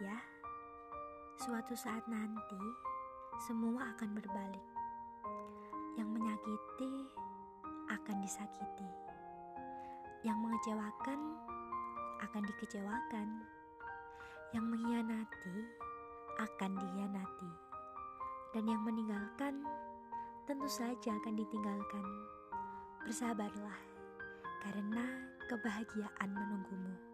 ya. Suatu saat nanti, semua akan berbalik. Yang menyakiti akan disakiti. Yang mengecewakan akan dikecewakan. Yang mengkhianati akan dihianati. Dan yang meninggalkan tentu saja akan ditinggalkan. Bersabarlah, karena kebahagiaan menunggumu.